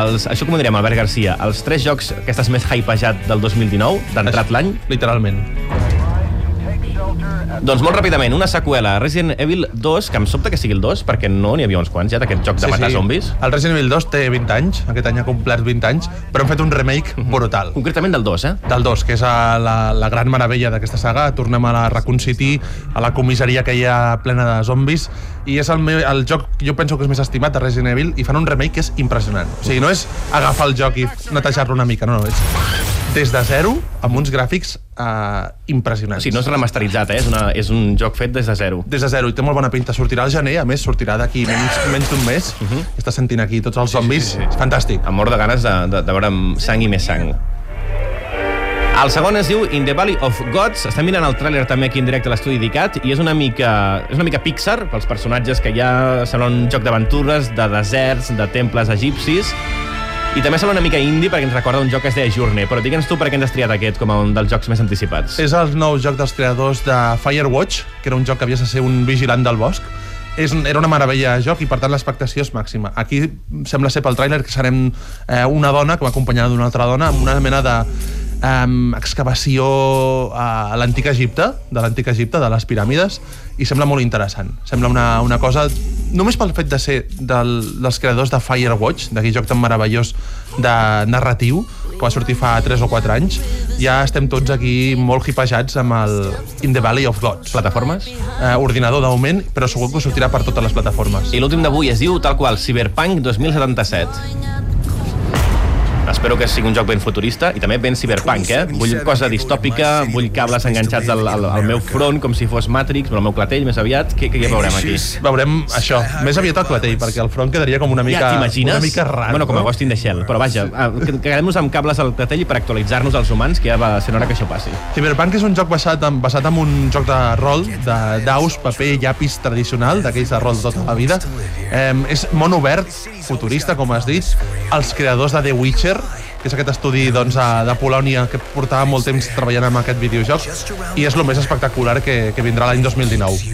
els, això com ho direm, Albert Garcia, els tres jocs que estàs més hypejat del 2019, d'entrat l'any? Literalment. Doncs molt ràpidament, una seqüela, Resident Evil 2, que em sobta que sigui el 2, perquè no n'hi havia uns quants ja d'aquest joc de matar zombis. El Resident Evil 2 té 20 anys, aquest any ha complert 20 anys, però han fet un remake Mhm. brutal. Concretament del 2, eh? Del 2, que és a la, la gran meravella d'aquesta saga. Tornem a la Raccoon City, a la comissaria que hi ha plena de zombis, i és el, meu, el joc que jo penso que és més estimat de Resident Evil, i fan un remake que és impressionant. O sigui, no és agafar el joc i netejar-lo una mica, no, no, és des de zero, amb uns gràfics O impressionants. sigui, no és remasteritzat, eh? És, una, és un joc fet des de zero. des de zero i té molt bona pinta. Sortirà al gener, a més, sortirà d'aquí menys, menys d'un mes. Uh -huh. Està sentint aquí tots els zombis. Sí, sí, sí. És fantàstic. Em mor de ganes de, de, de veure sang i més sang. El segon es diu In the Valley of Gods. Estem mirant el tràiler també aquí en directe a l'estudi d'ICAT i és una mica, és una mica Pixar, pels personatges que ja sembla un joc d'aventures, de deserts, de temples egipcis, i també sembla una mica indie perquè ens recorda un joc que es deia Journey, però digue'ns tu per què ens has triat aquest com a un dels jocs més anticipats. És el nou joc dels creadors de Firewatch, que era un joc que havia de ser un vigilant del bosc. És, era una meravella de joc i per tant l'expectació és màxima. Aquí sembla ser pel tràiler que serem eh, una dona que va acompanyada d'una altra dona amb una mena de um, excavació a, l'antic Egipte, de l'antic Egipte, de les piràmides, i sembla molt interessant. Sembla una, una cosa, només pel fet de ser del, dels creadors de Firewatch, d'aquell joc tan meravellós de narratiu, que va sortir fa 3 o 4 anys, ja estem tots aquí molt hipejats amb el In the Valley of Gods. Plataformes? Eh, ordinador de moment, però segur que sortirà per totes les plataformes. I l'últim d'avui es diu tal qual Cyberpunk 2077. Espero que sigui un joc ben futurista i també ben cyberpunk, eh? Vull cosa distòpica, vull cables enganxats al, al, al meu front com si fos Matrix, però al meu clatell més aviat. Què, què veurem aquí? Veurem això, més aviat el clatell, perquè el front quedaria com una mica, ja t'imagines? una mica raro. Bueno, com a? Ghost in the Shell. Però vaja, ah, que- quedem-nos amb cables al clatell per actualitzar-nos als humans, que ja va ser hora que això passi. Cyberpunk és un joc basat en, basat en un joc de rol, de daus, paper i llapis tradicional, d'aquells de rol de tota la vida. Eh, és món obert, futurista, com has dit. Els creadors de The Witcher, que és aquest estudi doncs, de Polònia que portava molt temps treballant amb aquest videojoc, i és el més espectacular que, que vindrà l'any 2019.